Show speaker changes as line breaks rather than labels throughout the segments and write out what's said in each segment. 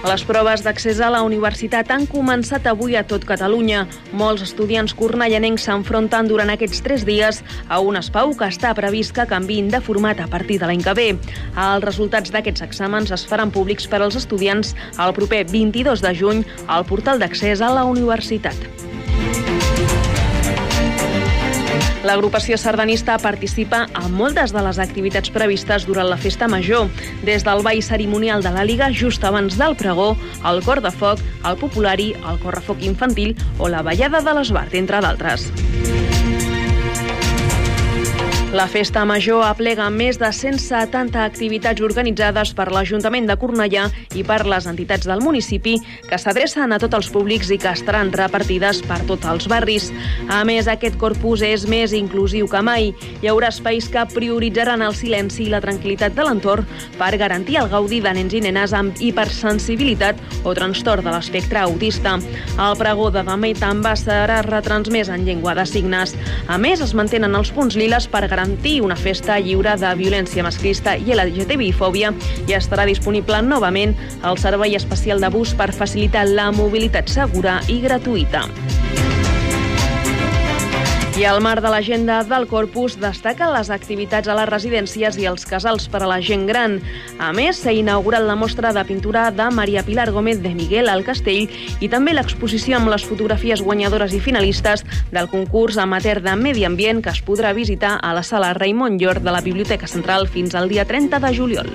Les proves d'accés a la universitat han començat avui a tot Catalunya. Molts estudiants cornellanencs s'enfronten durant aquests tres dies a un espau que està previst que canviïn de format a partir de l'any que ve. Els resultats d'aquests exàmens es faran públics per als estudiants el proper 22 de juny al portal d'accés a la universitat. L'agrupació sardanista participa en moltes de les activitats previstes durant la festa major, des del ball cerimonial de la Liga just abans del pregó, el cor de foc, el populari, el correfoc infantil o la ballada de l'esbart, entre d'altres. La festa major aplega més de 170 activitats organitzades per l'Ajuntament de Cornellà i per les entitats del municipi que s'adrecen a tots els públics i que estaran repartides per tots els barris. A més, aquest corpus és més inclusiu que mai. Hi haurà espais que prioritzaran el silenci i la tranquil·litat de l'entorn per garantir el gaudi de nens i nenes amb hipersensibilitat o trastorn de l'espectre autista. El pregó de demà també serà retransmès en llengua de signes. A més, es mantenen els punts liles per garantir garantir una festa lliure de violència masclista i LGTBI-fòbia i estarà disponible novament el servei especial de bus per facilitar la mobilitat segura i gratuïta. I al marc de l'agenda del Corpus destaquen les activitats a les residències i els casals per a la gent gran. A més, s'ha inaugurat la mostra de pintura de Maria Pilar Gómez de Miguel al Castell i també l'exposició amb les fotografies guanyadores i finalistes del concurs amateur de Medi Ambient que es podrà visitar a la sala Raimon Llor de la Biblioteca Central fins al dia 30 de juliol.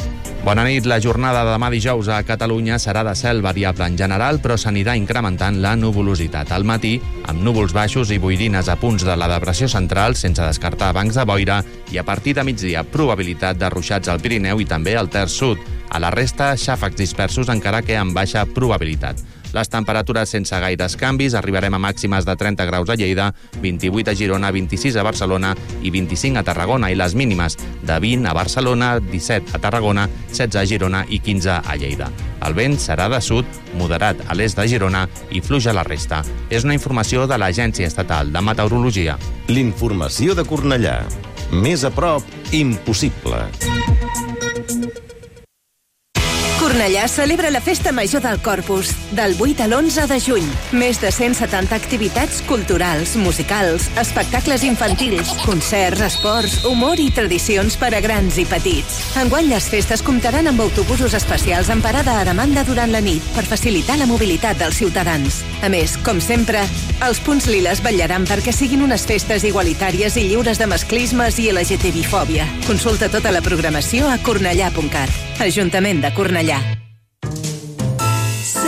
Bona nit. La jornada de demà dijous a Catalunya serà de cel variable en general, però s'anirà incrementant la nuvolositat. Al matí, amb núvols baixos i boirines a punts de la depressió central, sense descartar bancs de boira, i a partir de migdia, probabilitat de ruixats al Pirineu i també al Ter Sud. A la resta, xàfecs dispersos, encara que amb baixa probabilitat. Les temperatures sense gaires canvis, arribarem a màximes de 30 graus a Lleida, 28 a Girona, 26 a Barcelona i 25 a Tarragona, i les mínimes de 20 a Barcelona, 17 a Tarragona, 16 a Girona i 15 a Lleida. El vent serà de sud, moderat a l'est de Girona i fluix a la resta. És una informació de l'Agència Estatal de Meteorologia.
L'informació de Cornellà. Més a prop, impossible.
Cornellà celebra la Festa Major del Corpus, del 8 a l'11 de juny. Més de 170 activitats culturals, musicals, espectacles infantils, concerts, esports, humor i tradicions per a grans i petits. Enguany les festes comptaran amb autobusos especials en parada a demanda durant la nit per facilitar la mobilitat dels ciutadans. A més, com sempre, els punts liles vetllaran perquè siguin unes festes igualitàries i lliures de masclismes i LGTBI-fòbia. Consulta tota la programació a cornellà.cat. Ajuntament de Cornellà.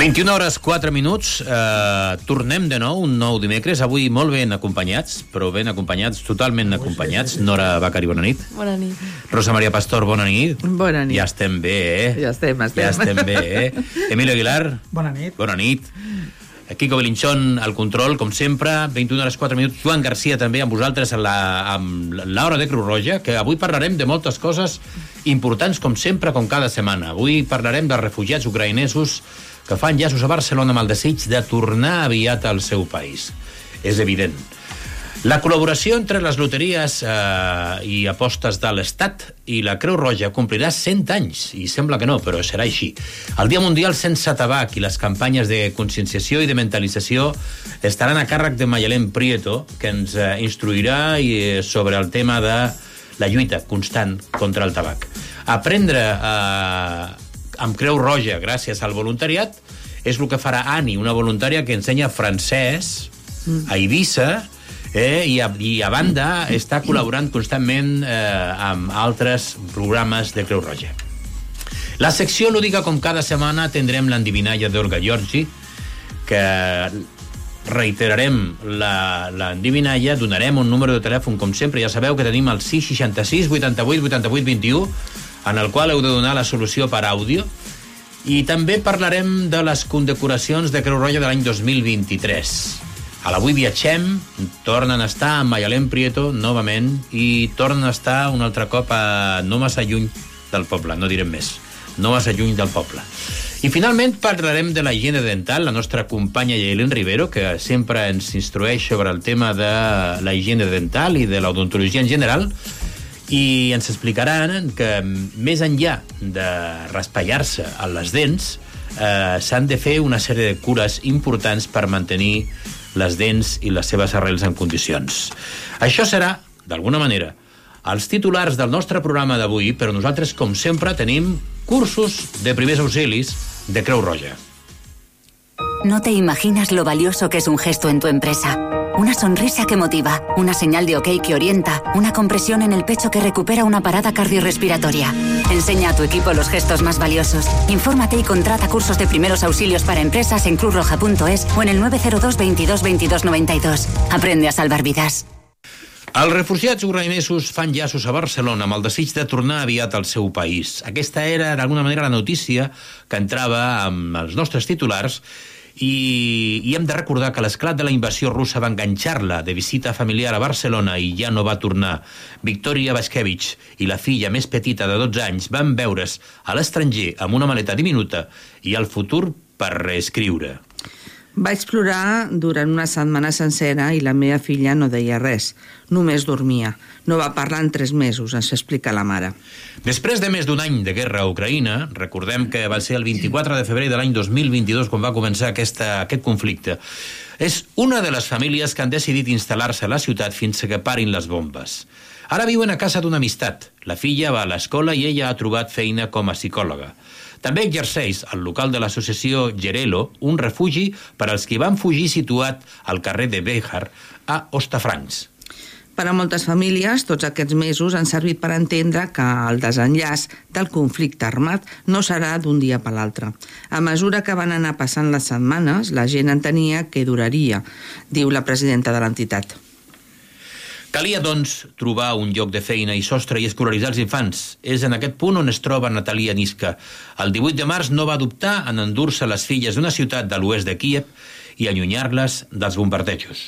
21 hores 4 minuts, eh, tornem de nou, un nou dimecres, avui molt ben acompanyats, però ben acompanyats, totalment acompanyats. Nora Bacari, bona nit.
Bona nit.
Rosa Maria Pastor, bona nit.
Bona nit.
Ja estem bé, eh?
Ja estem, estem.
Ja estem bé, eh? Emilio Aguilar.
Bona nit.
Bona nit. Quico Belinchón al control, com sempre, 21 hores 4 minuts. Joan Garcia també amb vosaltres a la, amb l'hora de Creu Roja, que avui parlarem de moltes coses importants, com sempre, com cada setmana. Avui parlarem dels refugiats ucraïnesos que fan llaços a Barcelona amb el desig de tornar aviat al seu país. És evident. La col·laboració entre les loteries eh, i apostes de l'Estat i la Creu Roja complirà 100 anys, i sembla que no, però serà així. El Dia Mundial sense tabac i les campanyes de conscienciació i de mentalització estaran a càrrec de Mayalén Prieto, que ens eh, instruirà i, eh, sobre el tema de la lluita constant contra el tabac. Aprendre eh, amb Creu Roja gràcies al voluntariat és el que farà Ani, una voluntària que ensenya francès a Eivissa, eh, i, a, i a banda està col·laborant constantment eh, amb altres programes de Creu Roja. La secció lúdica, com cada setmana, tindrem l'endivinalla d'Olga Giorgi, que reiterarem l'endivinalla, donarem un número de telèfon, com sempre, ja sabeu que tenim el 666 88 88 21, en el qual heu de donar la solució per àudio, i també parlarem de les condecoracions de Creu Roja de l'any 2023. A l'avui viatgem, tornen a estar amb Mayalén Prieto novament i tornen a estar un altre cop a no massa lluny del poble, no direm més, no massa lluny del poble. I finalment parlarem de la higiene dental, la nostra companya Yaelin Rivero, que sempre ens instrueix sobre el tema de la higiene dental i de l'odontologia en general, i ens explicaran que més enllà de raspallar-se a les dents, eh, s'han de fer una sèrie de cures importants per mantenir les dents i les seves arrels en condicions. Això serà, d'alguna manera, els titulars del nostre programa d'avui, però nosaltres, com sempre, tenim cursos de primers auxilis de Creu Roja.
No te imaginas lo valioso que es un gesto en tu empresa. Una sonrisa que motiva, una señal de ok que orienta, una compresión en el pecho que recupera una parada cardiorrespiratoria. Enseña a tu equipo los gestos más valiosos. Infórmate y contrata cursos de primeros auxilios para empresas en cruzroja.es o en el 902 22 22 92. Aprende a salvar vidas.
Els refugiats ucraïnesos fan llaços a Barcelona amb el desig de tornar aviat al seu país. Aquesta era, d'alguna manera, la notícia que entrava amb els nostres titulars i, i hem de recordar que l'esclat de la invasió russa va enganxar-la de visita familiar a Barcelona i ja no va tornar. Victoria Vaskevich i la filla més petita de 12 anys van veure's a l'estranger amb una maleta diminuta i el futur per reescriure.
Vaig plorar durant una setmana sencera i la meva filla no deia res. Només dormia. No va parlar en tres mesos, ens explica la mare.
Després de més d'un any de guerra a Ucraïna, recordem que va ser el 24 de febrer de l'any 2022 quan va començar aquesta, aquest conflicte, és una de les famílies que han decidit instal·lar-se a la ciutat fins que parin les bombes. Ara viuen a casa d'una amistat. La filla va a l'escola i ella ha trobat feina com a psicòloga. També exerceix al local de l'associació Gerelo un refugi per als qui van fugir situat al carrer de Béjar a Ostafrancs.
Per a moltes famílies, tots aquests mesos han servit per entendre que el desenllaç del conflicte armat no serà d'un dia per l'altre. A mesura que van anar passant les setmanes, la gent entenia que duraria, diu la presidenta de l'entitat.
Calia, doncs, trobar un lloc de feina i sostre i escolaritzar els infants. És en aquest punt on es troba Natalia Niska. El 18 de març no va dubtar en endur-se les filles d'una ciutat de l'oest de Kíev i allunyar-les dels bombardejos.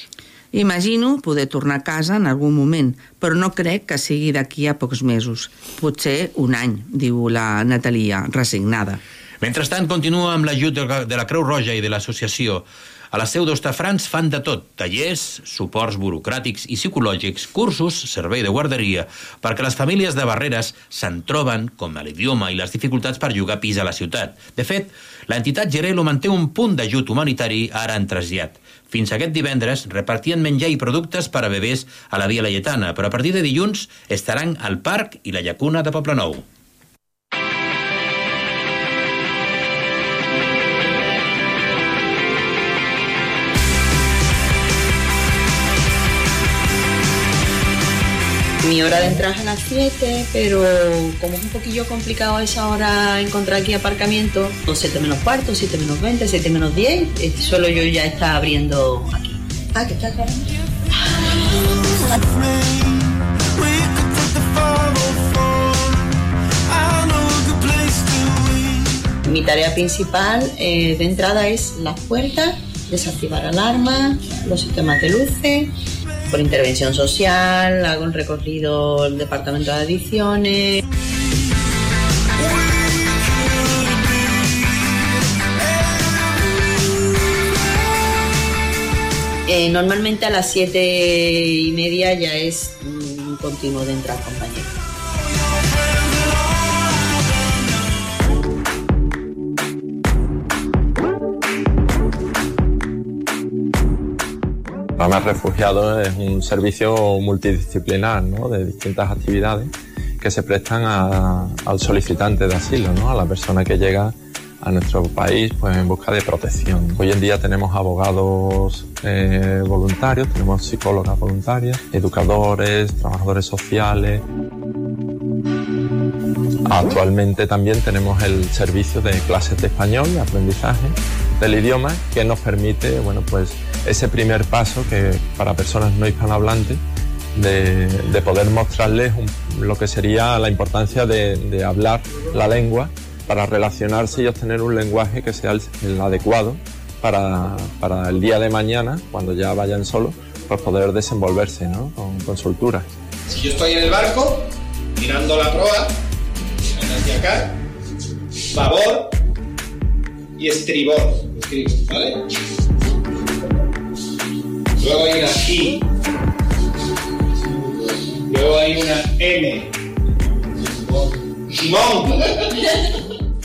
Imagino poder tornar a casa en algun moment, però no crec que sigui d'aquí a pocs mesos. Potser un any, diu la Natalia, resignada.
Mentrestant, continua amb l'ajut de la Creu Roja i de l'associació. A la seu d'Ostafrans fan de tot, tallers, suports burocràtics i psicològics, cursos, servei de guarderia, perquè les famílies de Barreres se'n troben, com a l'idioma i les dificultats per llogar pis a la ciutat. De fet, l'entitat Gerelo manté un punt d'ajut humanitari ara en trasllat. Fins aquest divendres repartien menjar i productes per a bebès a la Via Laietana, però a partir de dilluns estaran al Parc i la Llacuna de Poblenou.
Mi hora de entrar es a las 7, pero como es un poquillo complicado a esa hora encontrar aquí aparcamiento, 7 menos cuarto, 7 menos 20, 7 menos 10, eh, solo yo ya está abriendo aquí. Ah, ¿qué estás grabando? Mi tarea principal eh, de entrada es las puertas, desactivar alarmas, los sistemas de luces, por intervención social, hago el recorrido del departamento de adicciones. Eh, normalmente a las siete y media ya es un continuo de entrar compañero.
Programas Refugiados es un servicio multidisciplinar ¿no? de distintas actividades que se prestan al solicitante de asilo, ¿no? a la persona que llega a nuestro país pues, en busca de protección. Hoy en día tenemos abogados eh, voluntarios, tenemos psicólogas voluntarias, educadores, trabajadores sociales. Actualmente también tenemos el servicio de clases de español y aprendizaje del idioma que nos permite bueno, pues, ese primer paso que para personas no hispanohablantes de, de poder mostrarles lo que sería la importancia de, hablar la lengua para relacionarse y obtener un lenguaje que sea el, adecuado para, para el día de mañana, cuando ya vayan solos, pues poder desenvolverse con, soltura.
Si yo estoy en el barco, mirando la proa, hacia acá, babor y estribor. Luego hay una I. Luego hay una M. Simón.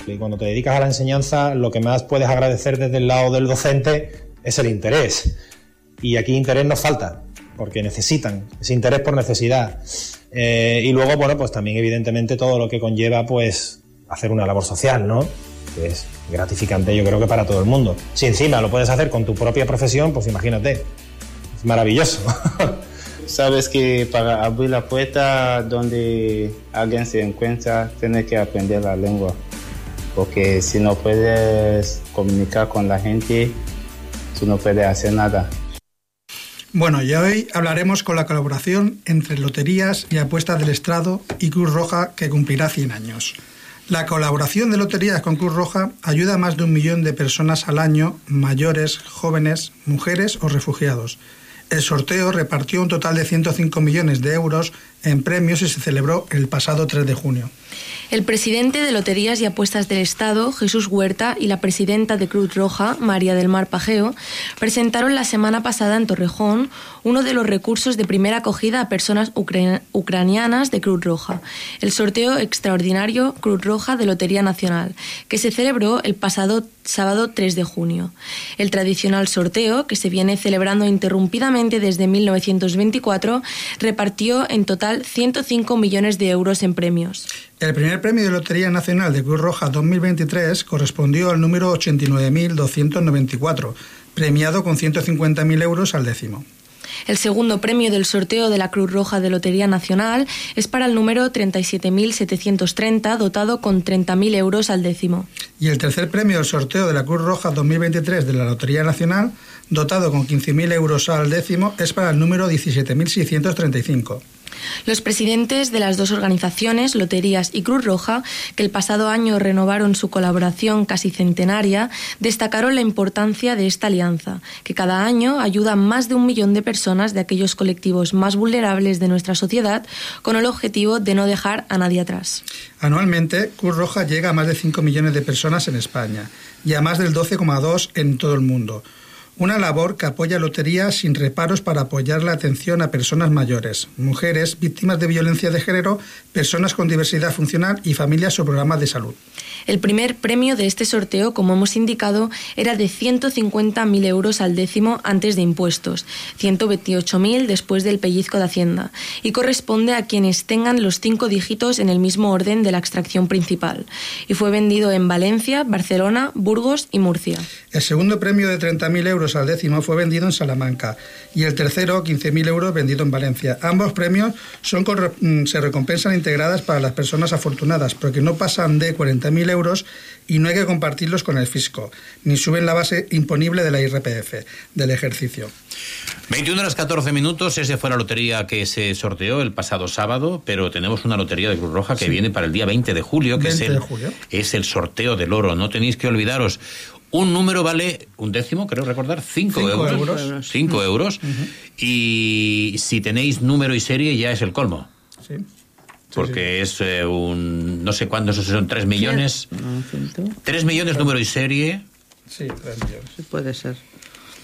Y cuando te dedicas a la enseñanza, lo que más puedes agradecer desde el lado del docente es el interés. Y aquí interés nos falta, porque necesitan, ese interés por necesidad. Eh, y luego, bueno, pues también evidentemente todo lo que conlleva, pues, hacer una labor social, ¿no? Que es gratificante, yo creo que para todo el mundo. Si encima lo puedes hacer con tu propia profesión, pues imagínate. Es maravilloso.
Sabes que para abrir la puerta donde alguien se encuentra, tienes que aprender la lengua. Porque si no puedes comunicar con la gente, tú no puedes hacer nada.
Bueno, y hoy hablaremos con la colaboración entre Loterías y Apuestas del Estrado y Cruz Roja, que cumplirá 100 años. La colaboración de Loterías con Cruz Roja ayuda a más de un millón de personas al año, mayores, jóvenes, mujeres o refugiados. El sorteo repartió un total de 105 millones de euros en premios y se celebró el pasado 3 de junio.
El presidente de Loterías y Apuestas del Estado, Jesús Huerta, y la presidenta de Cruz Roja, María del Mar Pajeo, presentaron la semana pasada en Torrejón uno de los recursos de primera acogida a personas ucra- ucranianas de Cruz Roja, el sorteo extraordinario Cruz Roja de Lotería Nacional, que se celebró el pasado sábado 3 de junio. El tradicional sorteo, que se viene celebrando interrumpidamente desde 1924, repartió en total 105 millones de euros en premios.
El primer premio de Lotería Nacional de Cruz Roja 2023 correspondió al número 89.294, premiado con 150.000 euros al décimo.
El segundo premio del sorteo de la Cruz Roja de Lotería Nacional es para el número 37.730, dotado con 30.000 euros al décimo.
Y el tercer premio del sorteo de la Cruz Roja 2023 de la Lotería Nacional, dotado con 15.000 euros al décimo, es para el número 17.635.
Los presidentes de las dos organizaciones, Loterías y Cruz Roja, que el pasado año renovaron su colaboración casi centenaria, destacaron la importancia de esta alianza, que cada año ayuda a más de un millón de personas de aquellos colectivos más vulnerables de nuestra sociedad, con el objetivo de no dejar a nadie atrás.
Anualmente, Cruz Roja llega a más de 5 millones de personas en España y a más del 12,2 en todo el mundo. Una labor que apoya Lotería sin reparos para apoyar la atención a personas mayores, mujeres, víctimas de violencia de género, personas con diversidad funcional y familias o programas de salud.
El primer premio de este sorteo, como hemos indicado, era de 150.000 euros al décimo antes de impuestos, 128.000 después del pellizco de Hacienda, y corresponde a quienes tengan los cinco dígitos en el mismo orden de la extracción principal. Y fue vendido en Valencia, Barcelona, Burgos y Murcia.
El segundo premio de 30.000 euros al décimo fue vendido en Salamanca y el tercero, 15.000 euros, vendido en Valencia. Ambos premios son mm, se recompensan integradas para las personas afortunadas, porque no pasan de 40.000 euros y no hay que compartirlos con el fisco, ni suben la base imponible de la IRPF del ejercicio.
21 horas 14 minutos, ese fue la lotería que se sorteó el pasado sábado, pero tenemos una lotería de Cruz Roja que
Sí.
viene para el día 20 de julio, que
20
es, el,
julio.
es el sorteo del oro. No tenéis que olvidaros. Un número vale un décimo, creo recordar, 5
Cinco
euros.
euros.
5 euros. Y si tenéis número y serie ya es el colmo.
Sí.
Porque es eh, un. No sé cuántos son, 3 millones. 3 millones número y serie.
Sí, 3 millones.
Sí, puede ser.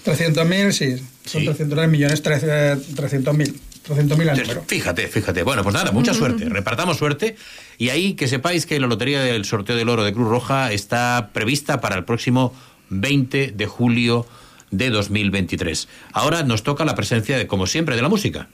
300.000, sí. Son
Sí.
300 millones, 13, 300.000. 300.000 al número.
Fíjate, fíjate. Bueno, pues nada, mucha suerte. Repartamos suerte. Y ahí que sepáis que la lotería del sorteo del oro de Cruz Roja está prevista para el próximo 20 de julio de 2023. Ahora nos toca la presencia, de, como siempre, de la música.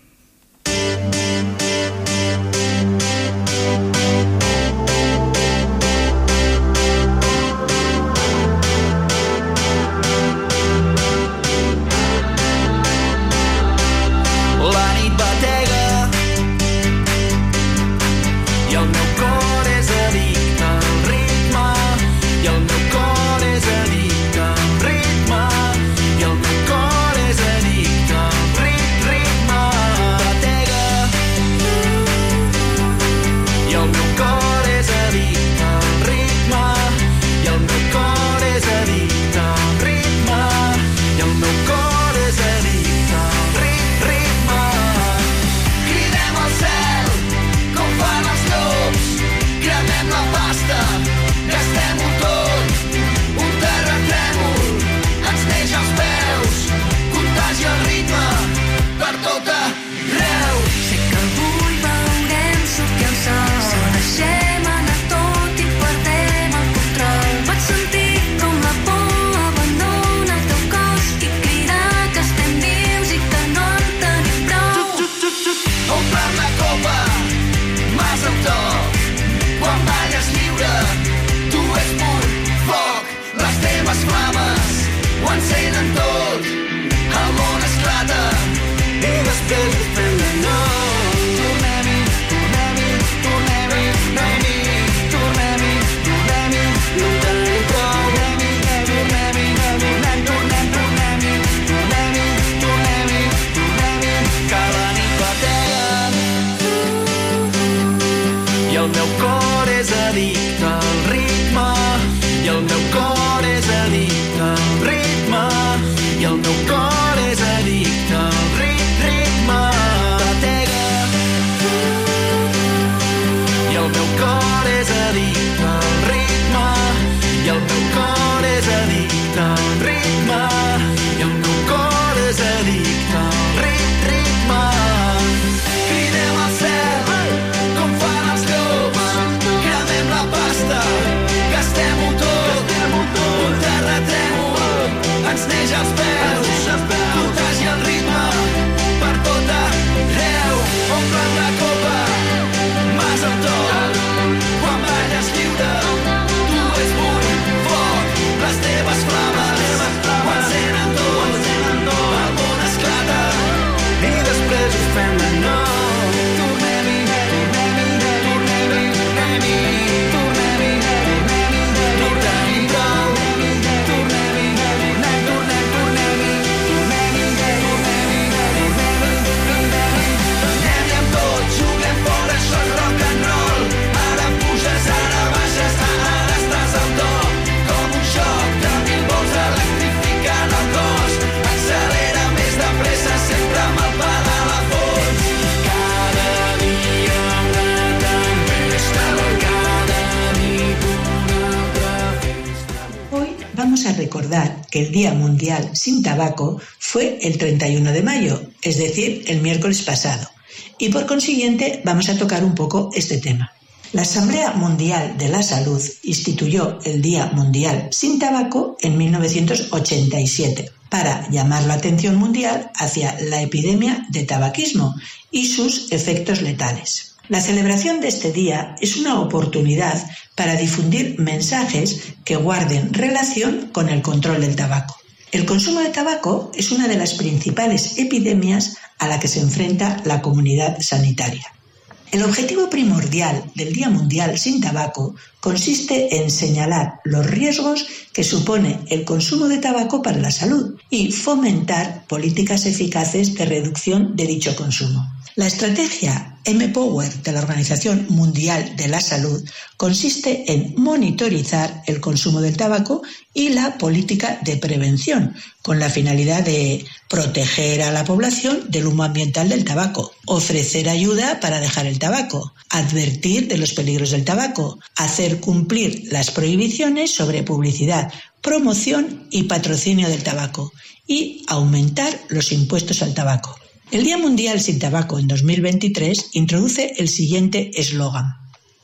Meu cor és addicte
vamos a recordar que el Día Mundial sin Tabaco fue el 31 de mayo, es decir, el miércoles pasado. Y por consiguiente vamos a tocar un poco este tema. La Asamblea Mundial de la Salud instituyó el Día Mundial sin Tabaco en 1987 para llamar la atención mundial hacia la epidemia de tabaquismo y sus efectos letales. La celebración de este día es una oportunidad para difundir mensajes que guarden relación con el control del tabaco. El consumo de tabaco es una de las principales epidemias a la que se enfrenta la comunidad sanitaria. El objetivo primordial del Día Mundial sin Tabaco consiste en señalar los riesgos que supone el consumo de tabaco para la salud y fomentar políticas eficaces de reducción de dicho consumo. La estrategia M-Power de la Organización Mundial de la Salud consiste en monitorizar el consumo del tabaco y la política de prevención, con la finalidad de proteger a la población del humo ambiental del tabaco, ofrecer ayuda para dejar el tabaco, advertir de los peligros del tabaco, hacer cumplir las prohibiciones sobre publicidad, promoción y patrocinio del tabaco y aumentar los impuestos al tabaco. El Día Mundial sin Tabaco en 2023 introduce el siguiente eslogan.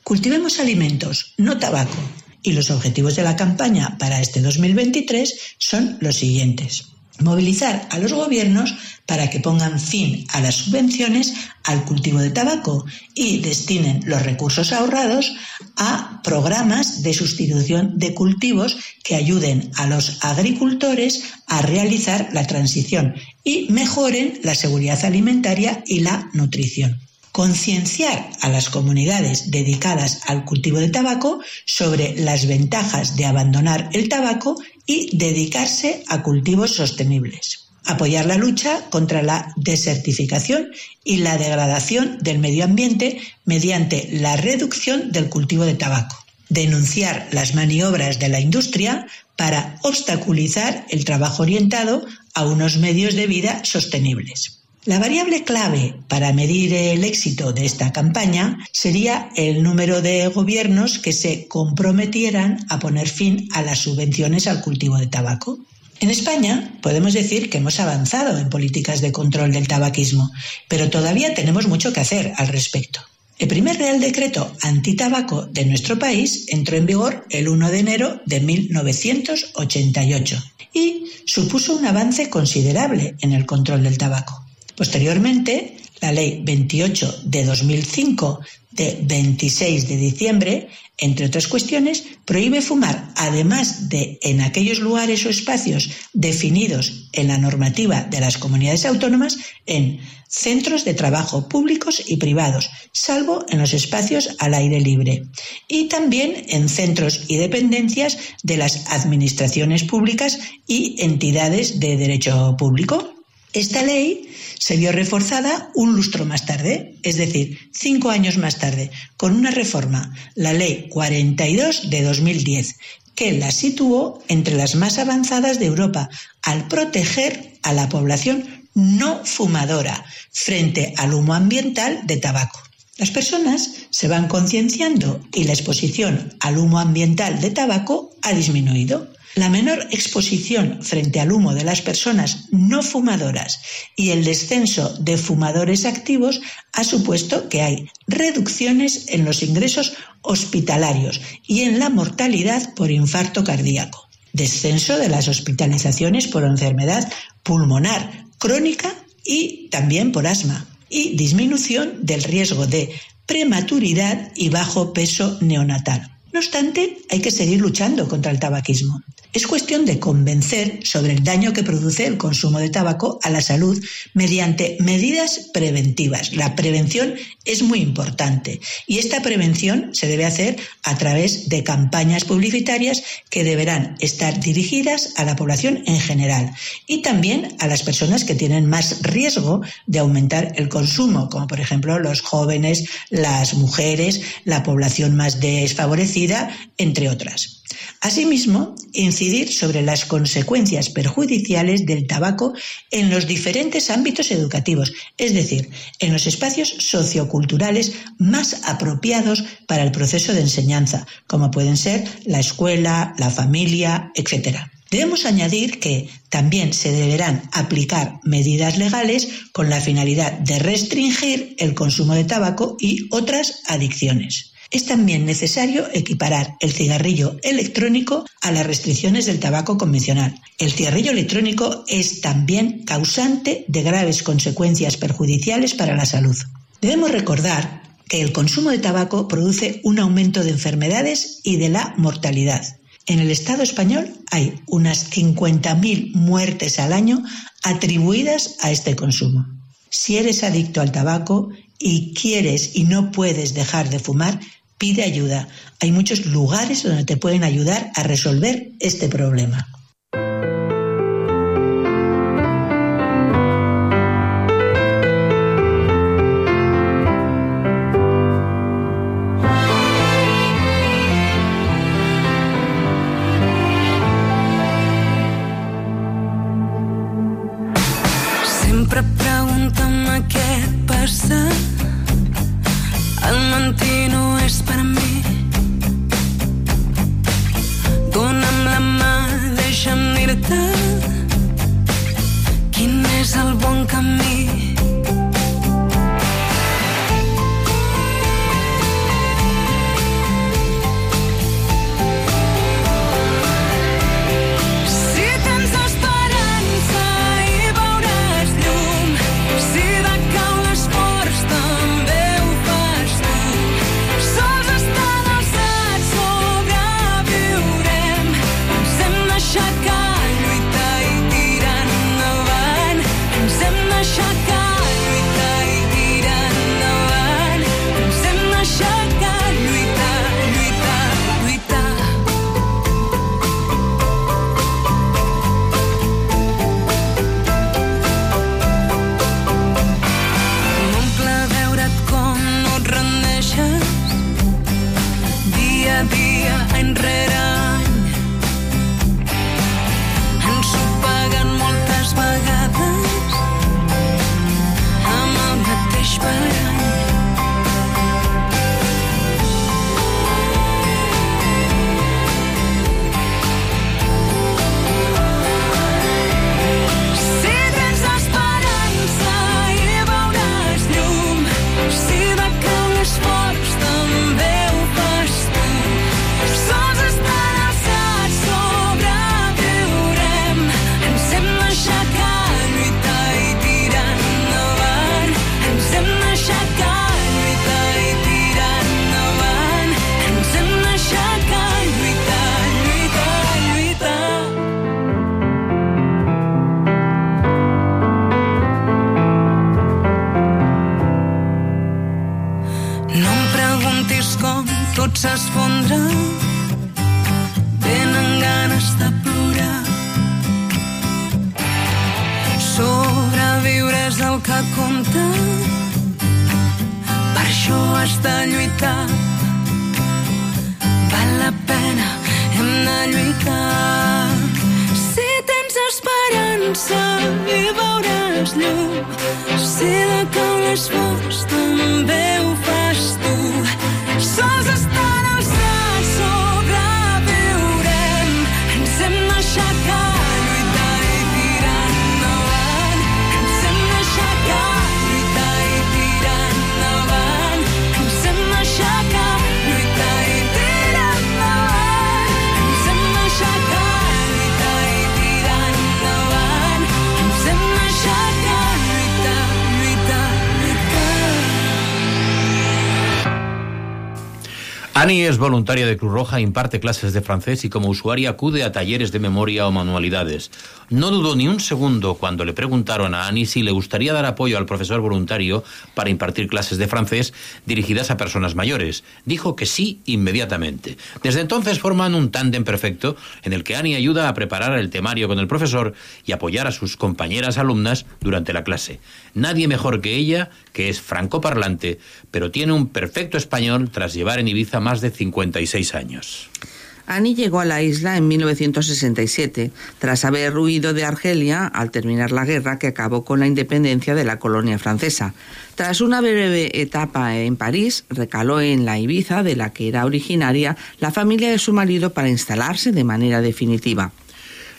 Cultivemos alimentos, no tabaco. Y los objetivos de la campaña para este 2023 son los siguientes movilizar a los gobiernos para que pongan fin a las subvenciones al cultivo de tabaco y destinen los recursos ahorrados a programas de sustitución de cultivos que ayuden a los agricultores a realizar la transición y mejoren la seguridad alimentaria y la nutrición. Concienciar a las comunidades dedicadas al cultivo de tabaco sobre las ventajas de abandonar el tabaco y dedicarse a cultivos sostenibles. Apoyar la lucha contra la desertificación y la degradación del medio ambiente mediante la reducción del cultivo de tabaco. Denunciar las maniobras de la industria para obstaculizar el trabajo orientado a unos medios de vida sostenibles. La variable clave para medir el éxito de esta campaña sería el número de gobiernos que se comprometieran a poner fin a las subvenciones al cultivo de tabaco. En España podemos decir que hemos avanzado en políticas de control del tabaquismo, pero todavía tenemos mucho que hacer al respecto. El primer Real Decreto antitabaco de nuestro país entró en vigor el 1 de enero de 1988 y supuso un avance considerable en el control del tabaco. Posteriormente, la Ley 28 de 2005 de 26 de diciembre, entre otras cuestiones, prohíbe fumar, además de en aquellos lugares o espacios definidos en la normativa de las comunidades autónomas, en centros de trabajo públicos y privados, salvo en los espacios al aire libre, y también en centros y dependencias de las administraciones públicas y entidades de derecho público. Esta ley se vio reforzada un lustro más tarde, es decir, cinco años más tarde, con una reforma, la Ley 42 de 2010, que la situó entre las más avanzadas de Europa al proteger a la población no fumadora frente al humo ambiental de tabaco. Las personas se van concienciando y la exposición al humo ambiental de tabaco ha disminuido. La menor exposición frente al humo de las personas no fumadoras y el descenso de fumadores activos ha supuesto que hay reducciones en los ingresos hospitalarios y en la mortalidad por infarto cardíaco, descenso de las hospitalizaciones por enfermedad pulmonar crónica y también por asma, y disminución del riesgo de prematuridad y bajo peso neonatal. No obstante, hay que seguir luchando contra el tabaquismo. Es cuestión de convencer sobre el daño que produce el consumo de tabaco a la salud mediante medidas preventivas. La prevención es muy importante y esta prevención se debe hacer a través de campañas publicitarias que deberán estar dirigidas a la población en general y también a las personas que tienen más riesgo de aumentar el consumo, como por ejemplo los jóvenes, las mujeres, la población más desfavorecida, entre otras. Asimismo, incidir sobre las consecuencias perjudiciales del tabaco en los diferentes ámbitos educativos, es decir, en los espacios socioculturales más apropiados para el proceso de enseñanza, como pueden ser la escuela, la familia, etc. Debemos añadir que también se deberán aplicar medidas legales con la finalidad de restringir el consumo de tabaco y otras adicciones. Es también necesario equiparar el cigarrillo electrónico a las restricciones del tabaco convencional. El cigarrillo electrónico es también causante de graves consecuencias perjudiciales para la salud. Debemos recordar que el consumo de tabaco produce un aumento de enfermedades y de la mortalidad. En el Estado español hay unas 50.000 muertes al año atribuidas a este consumo. Si eres adicto al tabaco y quieres y no puedes dejar de fumar, pide ayuda. Hay muchos lugares donde te pueden ayudar a resolver este problema.
Es voluntaria de Cruz Roja, imparte clases de francés y como usuaria acude a talleres de memoria o manualidades. No dudó ni un segundo cuando le preguntaron a Ani si le gustaría dar apoyo al profesor voluntario para impartir clases de francés dirigidas a personas mayores. Dijo que sí inmediatamente. Desde entonces forman un tándem perfecto en el que Ani ayuda a preparar el temario con el profesor y apoyar a sus compañeras alumnas durante la clase. Nadie mejor que ella, que es francoparlante, pero tiene un perfecto español tras llevar en Ibiza más de 56 años.
Annie llegó a la isla en 1967, tras haber huido de Argelia al terminar la guerra que acabó con la independencia de la colonia francesa. Tras una breve etapa en París, recaló en la Ibiza, de la que era originaria, la familia de su marido para instalarse de manera definitiva.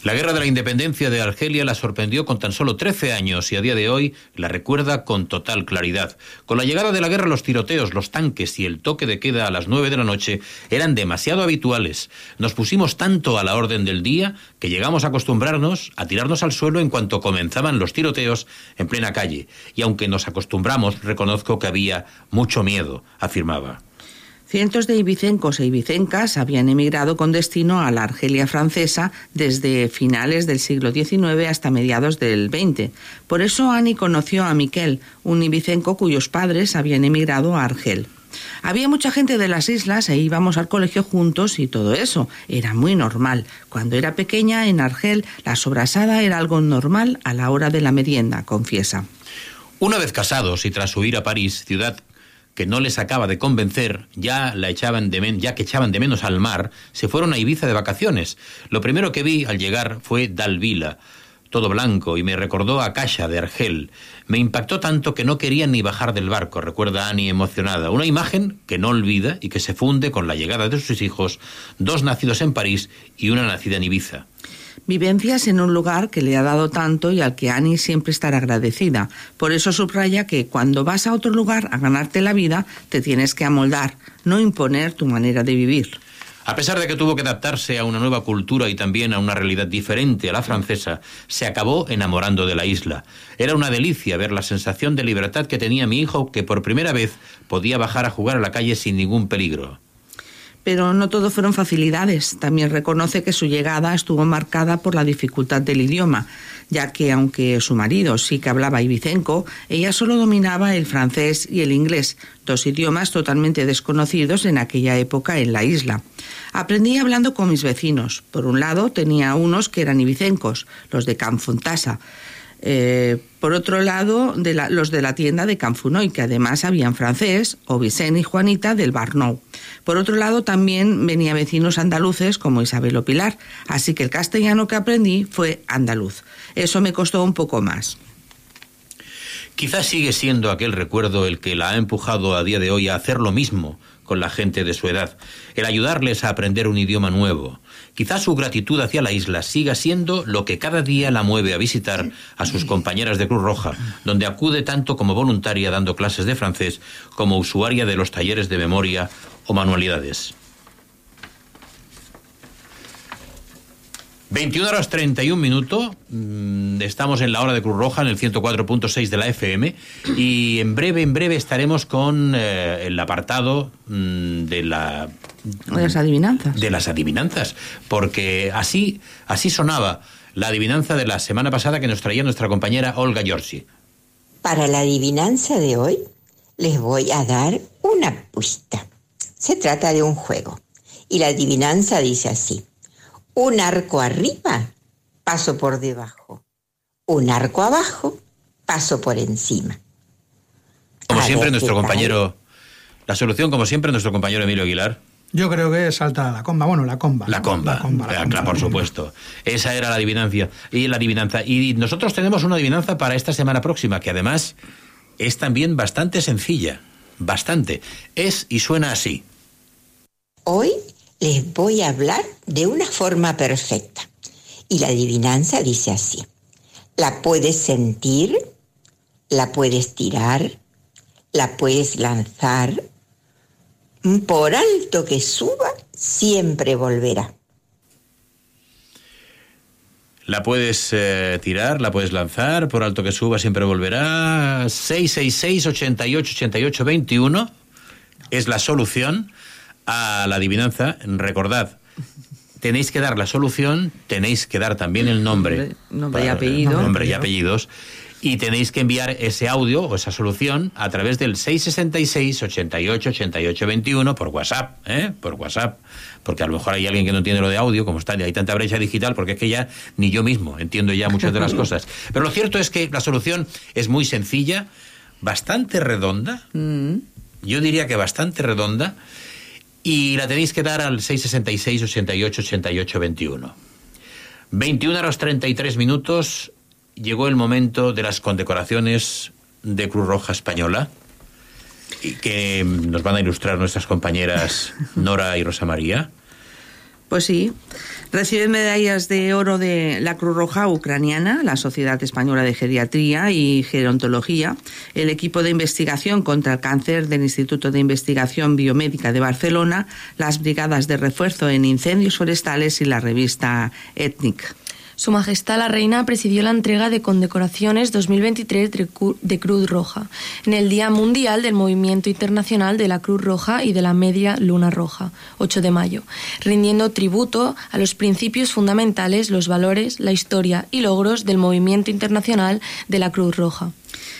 La guerra de la independencia de Argelia la sorprendió con tan solo 13 años y a día de hoy la recuerda con total claridad. Con la llegada de la guerra los tiroteos, los tanques y el toque de queda a las 9 de la noche eran demasiado habituales. Nos pusimos tanto a la orden del día que llegamos a acostumbrarnos a tirarnos al suelo en cuanto comenzaban los tiroteos en plena calle. Y aunque nos acostumbramos, reconozco que había mucho miedo, afirmaba.
Cientos de ibicencos e ibicencas habían emigrado con destino a la Argelia francesa desde finales del siglo XIX hasta mediados del XX. Por eso Annie conoció a Miquel, un ibicenco cuyos padres habían emigrado a Argel. Había mucha gente de las islas e íbamos al colegio juntos y todo eso. Era muy normal. Cuando era pequeña en Argel, la sobrasada era algo normal a la hora de la merienda, confiesa.
Una vez casados y tras huir a París, ciudad que no les acaba de convencer, ya la echaban de men ya que echaban de menos al mar, se fueron a Ibiza de vacaciones. Lo primero que vi al llegar fue Dalvila, todo blanco, y me recordó a Casha de Argel. Me impactó tanto que no querían ni bajar del barco, recuerda Annie emocionada. Una imagen que no olvida y que se funde con la llegada de sus hijos, dos nacidos en París y una nacida en Ibiza.
Vivencias en un lugar que le ha dado tanto y al que Annie siempre estará agradecida. Por eso subraya que cuando vas a otro lugar a ganarte la vida, te tienes que amoldar, no imponer tu manera de vivir.
A pesar de que tuvo que adaptarse a una nueva cultura y también a una realidad diferente a la francesa, se acabó enamorando de la isla. Era una delicia ver la sensación de libertad que tenía mi hijo, que por primera vez podía bajar a jugar a la calle sin ningún peligro.
Pero no todo fueron facilidades. También reconoce que su llegada estuvo marcada por la dificultad del idioma, ya que aunque su marido sí que hablaba ibicenco, ella solo dominaba el francés y el inglés, dos idiomas totalmente desconocidos en aquella época en la isla. Aprendí hablando con mis vecinos. Por un lado tenía unos que eran ibicencos, los de Canfontasa. Eh, por otro lado, los de la tienda de Canfunoy, que además habían francés, o y Juanita del Barnou. Por otro lado, también venía vecinos andaluces como Isabel o Pilar, así que el castellano que aprendí fue andaluz. Eso me costó un poco más.
Quizás sigue siendo aquel recuerdo el que la ha empujado a día de hoy a hacer lo mismo con la gente de su edad, el ayudarles a aprender un idioma nuevo. Quizás su gratitud hacia la isla siga siendo lo que cada día la mueve a visitar a sus compañeras de Cruz Roja, donde acude tanto como voluntaria dando clases de francés como usuaria de los talleres de memoria o manualidades. 21 horas 31 minutos, mm, estamos en la hora de Cruz Roja en el 104.6 de la FM y en breve, en breve estaremos con eh, el apartado mm, de la
De las adivinanzas.
de las adivinanzas, porque así, así sonaba la adivinanza de la semana pasada que nos traía nuestra compañera Olga Giorgi.
Para la adivinanza de hoy les voy a dar una pista. Se trata de un juego. Y la adivinanza dice así. Un arco arriba, paso por debajo. Un arco abajo, paso por encima.
Como
A
siempre, nuestro compañero. La solución, como siempre, nuestro compañero Emilio Aguilar.
Yo creo que salta la comba. Bueno, la comba.
La comba.
La comba, la
Ah,
comba.
claro, por supuesto. Esa era la adivinancia. Y la adivinanza. Y nosotros tenemos una adivinanza para esta semana próxima, que además es también bastante sencilla. Bastante. Es y suena así.
Hoy les voy a hablar de una forma perfecta. Y la adivinanza dice así. La puedes sentir, la puedes tirar, la puedes lanzar. Por alto que suba, siempre volverá.
La puedes eh, tirar, la puedes lanzar, por alto que suba siempre volverá. 666-88-88-21 es la solución a la adivinanza. Recordad, tenéis que dar la solución, tenéis que dar también el nombre.
Nombre y
Para-
apellido.
Nombre y apellidos. Y tenéis que enviar ese audio o esa solución a través del 666 88 88 21 por WhatsApp, ¿eh? Por WhatsApp. Porque a lo mejor hay alguien que no entiende lo de audio, como está, hay tanta brecha digital, porque es que ya ni yo mismo entiendo ya muchas de las cosas. Pero lo cierto es que la solución es muy sencilla, bastante redonda. Yo diría que bastante redonda. Y la tenéis que dar al 666 88 88 21. 21 horas 33 minutos llegó el momento de las condecoraciones de Cruz Roja Española y que nos van a ilustrar nuestras compañeras Nora y Rosa María.
Pues sí, recibe medallas de oro de la Cruz Roja Ucraniana, la Sociedad Española de Geriatría y Gerontología, el equipo de investigación contra el cáncer del Instituto de Investigación Biomédica de Barcelona, las brigadas de refuerzo en incendios forestales y la revista Etnic.
Su Majestad la Reina presidió la entrega de condecoraciones 2023 de Cru- de Cruz Roja en el Día Mundial del Movimiento Internacional de la Cruz Roja y de la Media Luna Roja, 8 de mayo, rindiendo tributo a los principios fundamentales, los valores, la historia y logros del movimiento internacional de la Cruz Roja.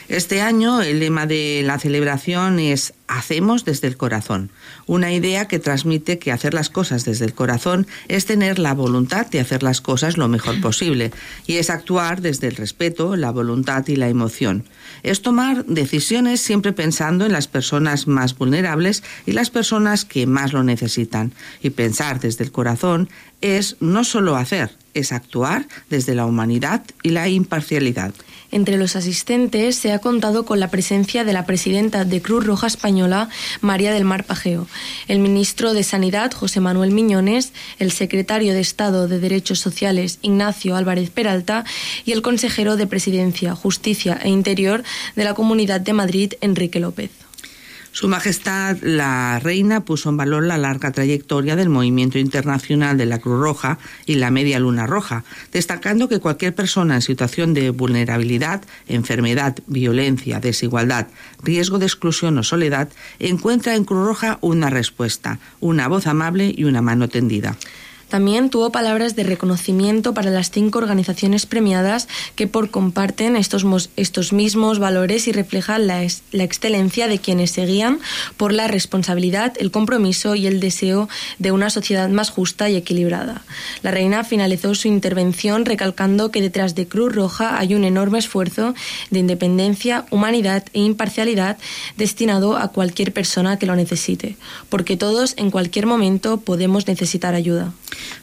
Este año el lema de la celebración es Hacemos desde el corazón, una idea que transmite que hacer las cosas desde el corazón es tener la voluntad de hacer las cosas lo mejor posible y es actuar desde el respeto, la voluntad y la emoción. Es tomar decisiones siempre pensando en las personas más vulnerables y las personas que más lo necesitan. Y pensar desde el corazón es no solo hacer, es actuar desde la humanidad y la imparcialidad.
Entre los asistentes se ha contado con la presencia de la presidenta de Cruz Roja Española, María del Mar Pajeo, el ministro de Sanidad, José Manuel Miñones, el secretario de Estado de Derechos Sociales, Ignacio Álvarez Peralta, y el consejero de Presidencia, Justicia e Interior de la Comunidad de Madrid, Enrique López.
Su Majestad la Reina puso en valor la larga trayectoria del movimiento internacional de la Cruz Roja y la Media Luna Roja, destacando que cualquier persona en situación de vulnerabilidad, enfermedad, violencia, desigualdad, riesgo de exclusión o soledad encuentra en Cruz Roja una respuesta, una voz amable y una mano tendida.
También tuvo palabras de reconocimiento para las cinco organizaciones premiadas que por comparten estos, estos mismos valores y reflejan la, la excelencia de quienes se guían por la responsabilidad, el compromiso y el deseo de una sociedad más justa y equilibrada. La reina finalizó su intervención recalcando que detrás de Cruz Roja hay un enorme esfuerzo de independencia, humanidad e imparcialidad destinado a cualquier persona que lo necesite, porque todos en cualquier momento podemos necesitar ayuda.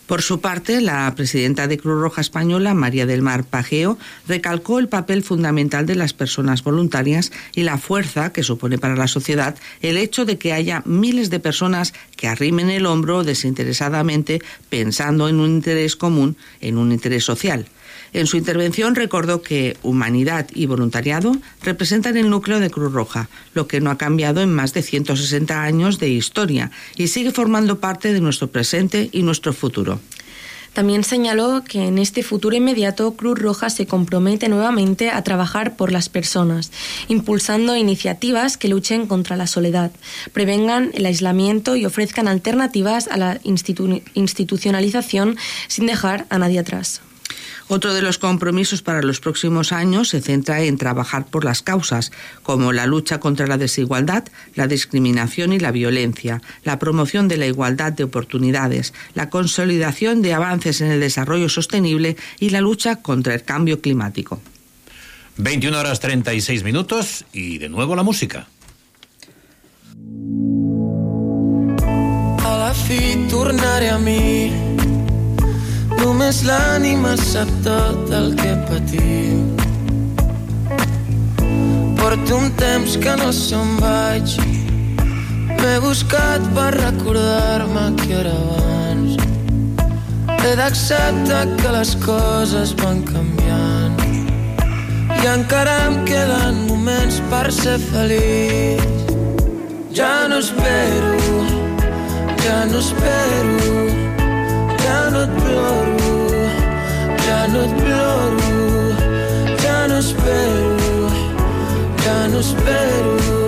Por su parte, la presidenta de Cruz Roja Española, María del Mar Pajeo, recalcó el papel fundamental de las personas voluntarias y la fuerza que supone para la sociedad el hecho de que haya miles de personas que arrimen el hombro desinteresadamente pensando en un interés común, en un interés social. En su intervención recordó que humanidad y voluntariado representan el núcleo de Cruz Roja, lo que no ha cambiado en más de 160 años de historia y sigue formando parte de nuestro presente y nuestro futuro.
También señaló que en este futuro inmediato Cruz Roja se compromete nuevamente a trabajar por las personas, impulsando iniciativas que luchen contra la soledad, prevengan el aislamiento y ofrezcan alternativas a la institu- institucionalización sin dejar a nadie atrás.
Otro de los compromisos para los próximos años se centra en trabajar por las causas, como la lucha contra la desigualdad, la discriminación y la violencia, la promoción de la igualdad de oportunidades, la consolidación de avances en el desarrollo sostenible y la lucha contra el cambio climático.
21 horas 36 minutos y de nuevo la música.
A la fi tornaré a mi Només l'ànima sap tot el que patim. Porto un temps que no se'n vaig. M'he buscat per recordar-me que era abans. He d'acceptar que les coses van canviant. I encara em queden moments per ser feliç. Ja no espero, ja no espero, Κάνουμε δουλειά ρούχ, κάνουμε δουλειά ρούχ, κάνουμε δουλειά ρούχ, κάνουμε δουλειά ρούχ.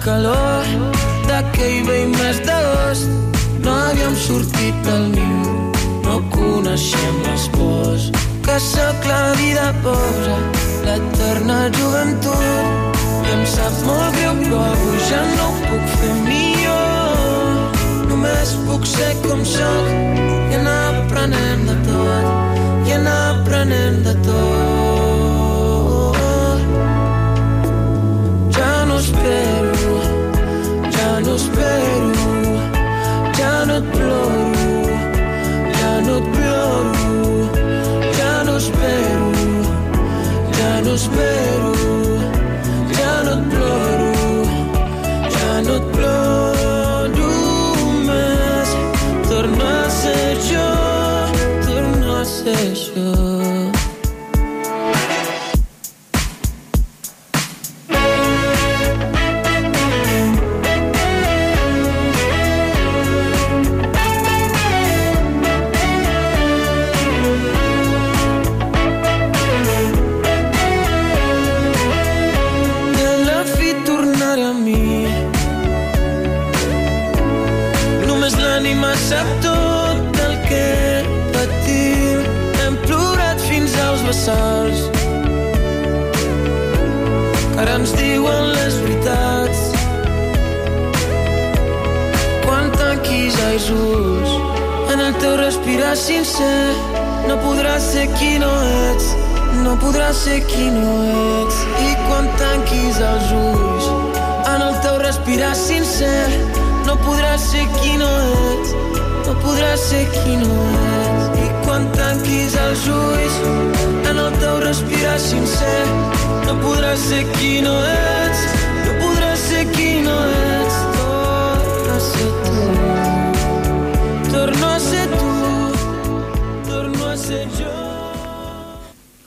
Calor sap tot el que patim. Hem plorat fins als vessals. Ara ens diuen les veritats. Quan tanquis els ulls en el teu respirar sincer no podràs ser qui no ets no podràs ser qui no ets i quan tanquis els ulls en el teu respirar sincer no podràs ser qui no ets podràs ser qui no ets i quan tanquis els ulls en el teu respirar sincer no podràs ser qui no ets no podràs ser qui no ets torna a ser tu. Torno a ser tu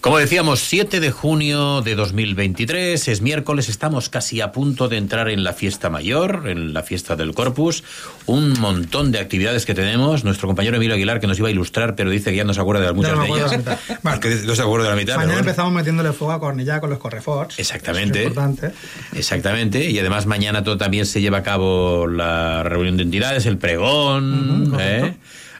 Como decíamos, 7 de junio de 2023, es miércoles, estamos casi a punto de entrar en la fiesta mayor, en la fiesta del Corpus, un montón de actividades que tenemos. Nuestro compañero Emilio Aguilar, que nos iba a ilustrar, pero dice que ya no se acuerda de muchas
Ya no
de ellas.
de.
Porque no se acuerda de la mitad.
Mañana
pero bueno.
empezamos metiéndole fuego a Cornellá con los correfots.
Exactamente.
Es importante.
Exactamente, y además mañana todo, también se lleva a cabo la reunión de entidades, el pregón. ¿eh?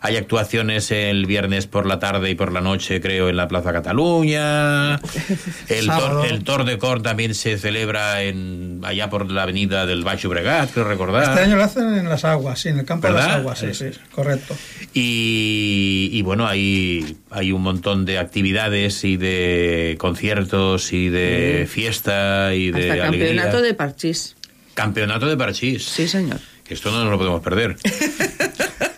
Hay actuaciones el viernes por la tarde y por la noche, creo, en la Plaza Cataluña. El tor, el tor de Cor también se celebra en allá por la avenida del Baixo Bregat, creo recordar.
Este año lo hacen en las aguas, sí, en el campo de las aguas, sí, sí, correcto.
Y, y bueno, hay, hay un montón de actividades y de conciertos y de fiesta y de alegría.
campeonato de parchís.
Campeonato de parchís.
Sí, señor.
Esto no nos lo podemos perder.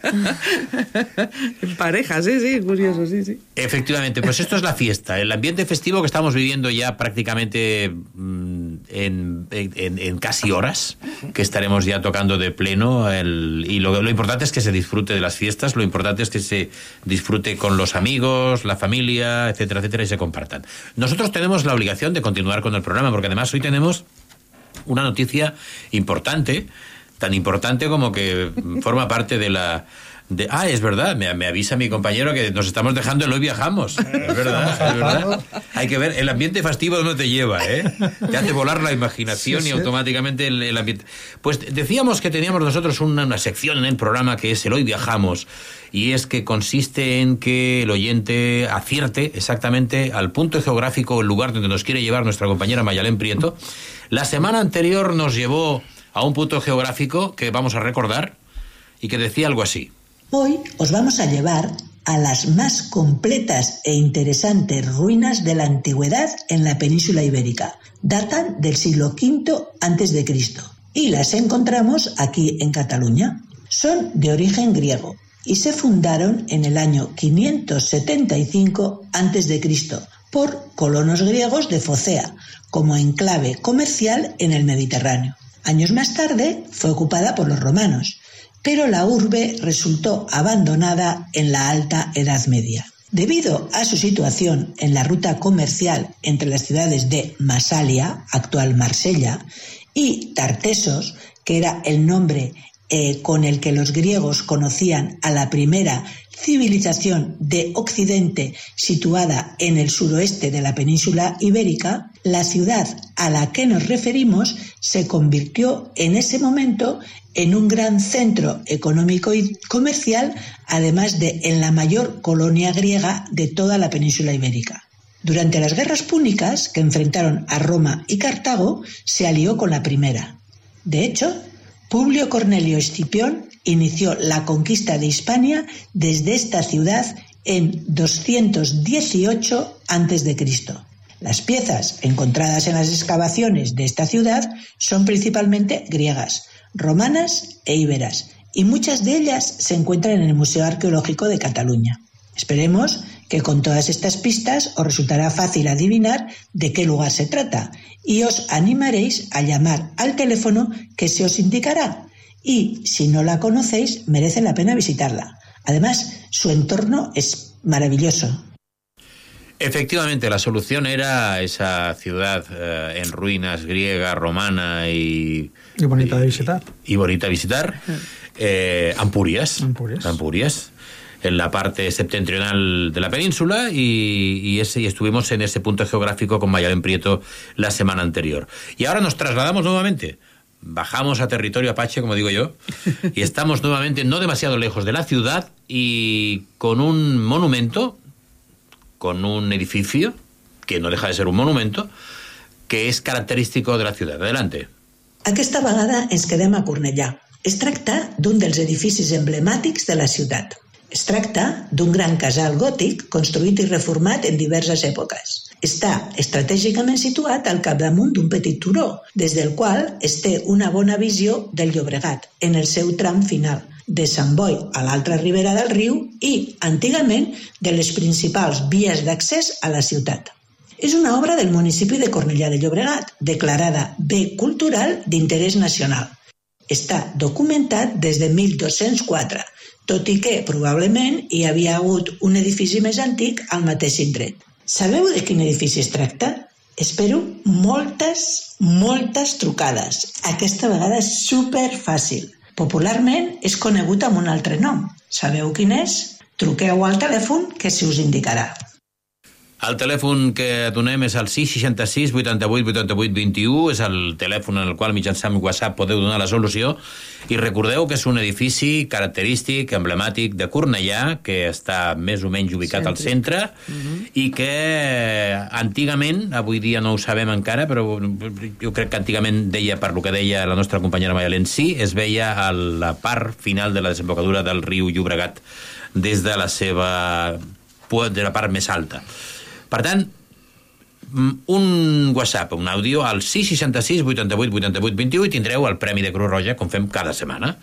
En pareja, sí, sí, curioso, sí, sí.
Efectivamente, pues esto es la fiesta, el ambiente festivo que estamos viviendo ya prácticamente mm, en, en- en casi horas, que estaremos ya tocando de pleno. el- y lo, lo importante es que se disfrute de las fiestas, lo importante es que se disfrute con los amigos, la familia, etcétera, etcétera, y se compartan. Nosotros tenemos la obligación de continuar con el programa, porque además hoy tenemos una noticia importante, tan importante como que forma parte de la... De, ah, es verdad, me, me avisa mi compañero que nos estamos dejando el hoy viajamos. Es verdad, es verdad. Hay que ver, el ambiente festivo no te lleva, ¿eh? Te hace volar la imaginación
Sí,
y
sí.
automáticamente el, el ambiente. Pues decíamos que teníamos nosotros una, una sección en el programa que es el hoy viajamos y es que consiste en que el oyente acierte exactamente al punto geográfico, el lugar donde nos quiere llevar nuestra compañera Mayalén Prieto. La semana anterior nos llevó a un punto geográfico que vamos a recordar y que decía algo así.
Hoy os vamos a llevar a las más completas e interesantes ruinas de la antigüedad en la península ibérica. Datan del siglo V Cristo y las encontramos aquí en Cataluña. Son de origen griego y se fundaron en el año 575 antes de Cristo por colonos griegos de Focea como enclave comercial en el Mediterráneo. Años más tarde fue ocupada por los romanos pero la urbe resultó abandonada en la Alta Edad Media. Debido a su situación en la ruta comercial entre las ciudades de Masalia, actual Marsella, y Tartesos, que era el nombre eh, con el que los griegos conocían a la primera civilización de Occidente situada en el suroeste de la península ibérica, la ciudad a la que nos referimos se convirtió en ese momento en un gran centro económico y comercial, además de en la mayor colonia griega de toda la península ibérica. Durante las guerras púnicas que enfrentaron a Roma y Cartago, se alió con la primera. De hecho, Publio Cornelio Escipión inició la conquista de Hispania desde esta ciudad en 218 a.C. Las piezas encontradas en las excavaciones de esta ciudad son principalmente griegas, romanas e íberas, y muchas de ellas se encuentran en el Museo Arqueológico de Cataluña. Esperemos que con todas estas pistas os resultará fácil adivinar de qué lugar se trata y os animaréis a llamar al teléfono que se os indicará. Y si no la conocéis, merece la pena visitarla. Además, su entorno es maravilloso.
Efectivamente, la solución era esa ciudad eh, en ruinas griega, romana y,
Y bonita de visitar.
y bonita a visitar, eh, Ampurias,
Ampurias.
en la parte septentrional de la península y, y ese, y estuvimos en ese punto geográfico con Mayalén Prieto la semana anterior. Y ahora nos trasladamos nuevamente. Bajamos a territorio apache, como digo yo, y estamos nuevamente no demasiado lejos de la ciudad y con un monumento, con un edificio, que no deja de ser un monumento, que es característico de la ciudad. Adelante.
Aquesta vegada ens quedem a Cornellà. Es tracta d'un dels edificis emblemàtics de la ciutat. Es tracta d'un gran casal gòtic construït i reformat en diverses èpoques. Està estratègicament situat al capdamunt d'un petit turó, des del qual es té una bona visió del Llobregat en el seu tram final, de Sant Boi a l'altra ribera del riu i, antigament, de les principals vies d'accés a la ciutat. És una obra del municipi de Cornellà de Llobregat, declarada Bé Cultural d'Interès Nacional. Està documentat des de 1204, tot i que probablement hi havia hagut un edifici més antic al mateix indret. Sabeu de quin edifici es tracta? Espero moltes, moltes trucades. Aquesta vegada és super fàcil. Popularment és conegut amb un altre nom. Sabeu quin és? Truqueu al telèfon que se us indicarà.
El telèfon que donem és el 666 88 88 21, és el telèfon en el qual mitjançant WhatsApp podeu donar la solució. I recordeu que és un edifici característic, emblemàtic de Cornellà, que està més o menys ubicat al centre. i que antigament, avui dia no ho sabem encara, però jo crec que antigament deia, per lo que deia la nostra companyera Mayalén, sí, es veia a la part final de la desembocadura del riu Llobregat des de la seva de la part més alta. Per tant, un WhatsApp, un àudio, al 666 88 88 21 i tindreu el Premi de Cruz Roja, com fem cada setmana.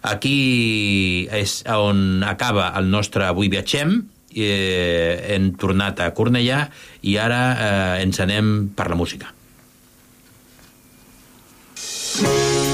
Aquí és on acaba el nostre Avui Viatgem, eh, hem tornat a Cornellà i ara eh, ens anem per la música.
porta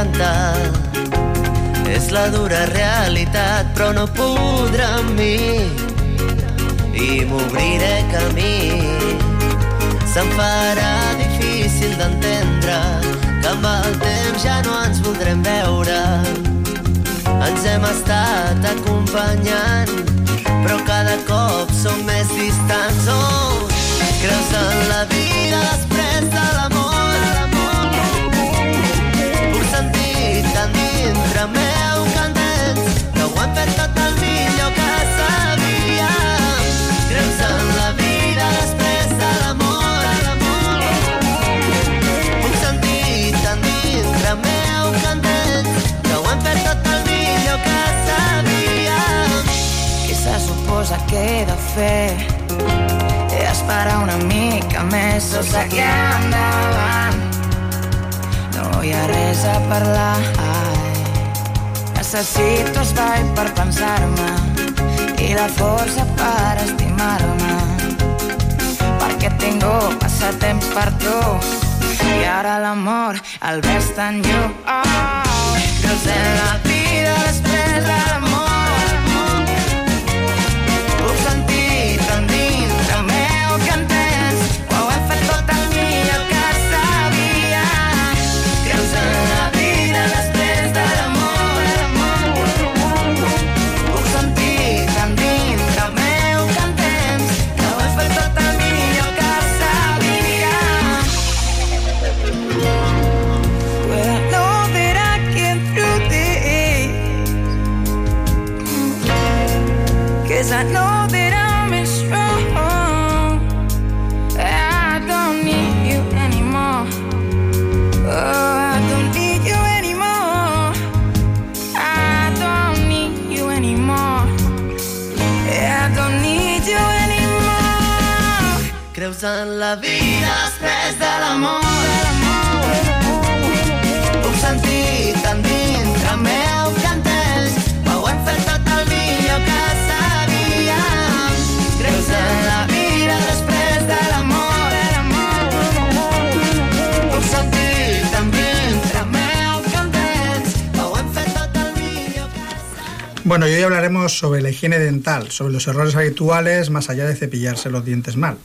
intentar. És la dura realitat, però no podrà amb mi i m'obriré camí. Se'm farà difícil d'entendre que amb el temps ja no ens voldrem veure. Ens hem estat acompanyant, però cada cop som més distants. Oh, creus en la vida després
suposa que he de fer? He d'esperar una mica més o seguir endavant. No hi ha res a parlar. Ai. Necessito espai per pensar-me i la força per estimar-me. Perquè he tingut massa temps per tu i ara l'amor el ves tan lluny. Oh, creus en la vida després de l'amor. Anymore.
Creus en la vida després de l'amor? Puc sentir tan dintre meu que entens que ho hem fet tot el millor que sabíem. Creus en la vida després de l'amor? Puc sentir tan dintre meu que entens que ho hem fet tot el millor que
Bueno, y hoy hablaremos sobre la higiene dental, sobre los errores habituales más allá de cepillarse los dientes mal.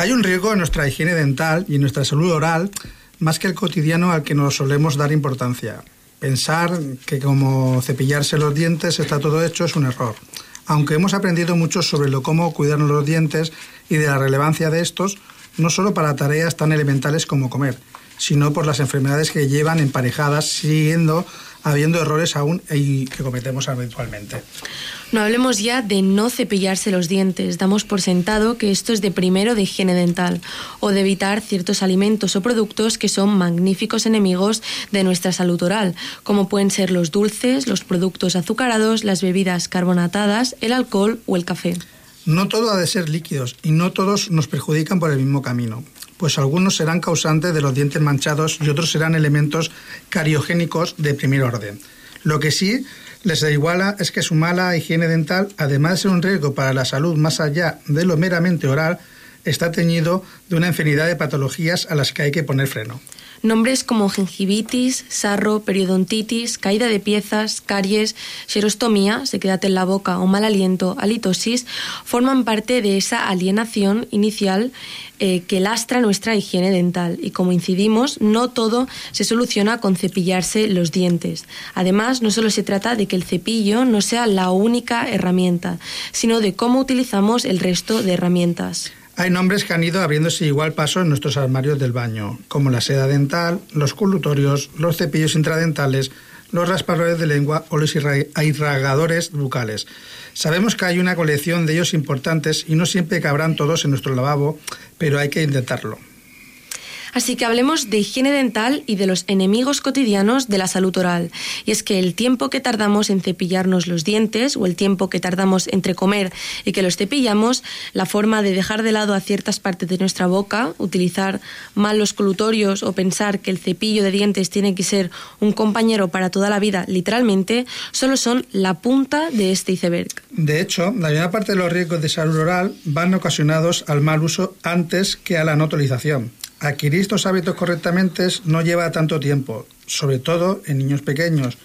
Hay un riesgo en nuestra higiene dental y en nuestra salud oral más que el cotidiano al que nos solemos dar importancia. Pensar que como cepillarse los dientes está todo hecho es un error. Aunque hemos aprendido mucho sobre lo cómo cuidarnos los dientes y de la relevancia de estos, no solo para tareas tan elementales como comer, sino por las enfermedades que llevan emparejadas, siguiendo habiendo errores aún y que cometemos habitualmente.
No hablemos ya de no cepillarse los dientes. Damos por sentado que esto es de primero de higiene dental o de evitar ciertos alimentos o productos que son magníficos enemigos de nuestra salud oral, como pueden ser los dulces, los productos azucarados, las bebidas carbonatadas, el alcohol o el café.
No todo ha de ser líquidos y no todos nos perjudican por el mismo camino, pues algunos serán causantes de los dientes manchados y otros serán elementos cariogénicos de primer orden. Lo que sí les iguala es que su mala higiene dental, además de ser un riesgo para la salud más allá de lo meramente oral, está teñido de una infinidad de patologías a las que hay que poner freno.
Nombres como gingivitis, sarro, periodontitis, caída de piezas, caries, xerostomía, sequedad en la boca o mal aliento, halitosis, forman parte de esa alienación inicial eh, que lastra nuestra higiene dental. Y como incidimos, no todo se soluciona con cepillarse los dientes. Además, no solo se trata de que el cepillo no sea la única herramienta, sino de cómo utilizamos el resto de herramientas.
Hay nombres que han ido abriéndose igual paso en nuestros armarios del baño, como la seda dental, los colutorios, los cepillos intradentales, los raspadores de lengua o los irrigadores bucales. Sabemos que hay una colección de ellos importantes y no siempre cabrán todos en nuestro lavabo, pero hay que intentarlo.
Así que hablemos de higiene dental y de los enemigos cotidianos de la salud oral. Y es que el tiempo que tardamos en cepillarnos los dientes o el tiempo que tardamos entre comer y que los cepillamos, la forma de dejar de lado a ciertas partes de nuestra boca, utilizar mal los colutorios o pensar que el cepillo de dientes tiene que ser un compañero para toda la vida, literalmente, solo son la punta de este iceberg.
De hecho, la mayor parte de los riesgos de salud oral van ocasionados al mal uso antes que a la no utilización. Adquirir estos hábitos correctamente no lleva tanto tiempo, sobre todo en niños pequeños,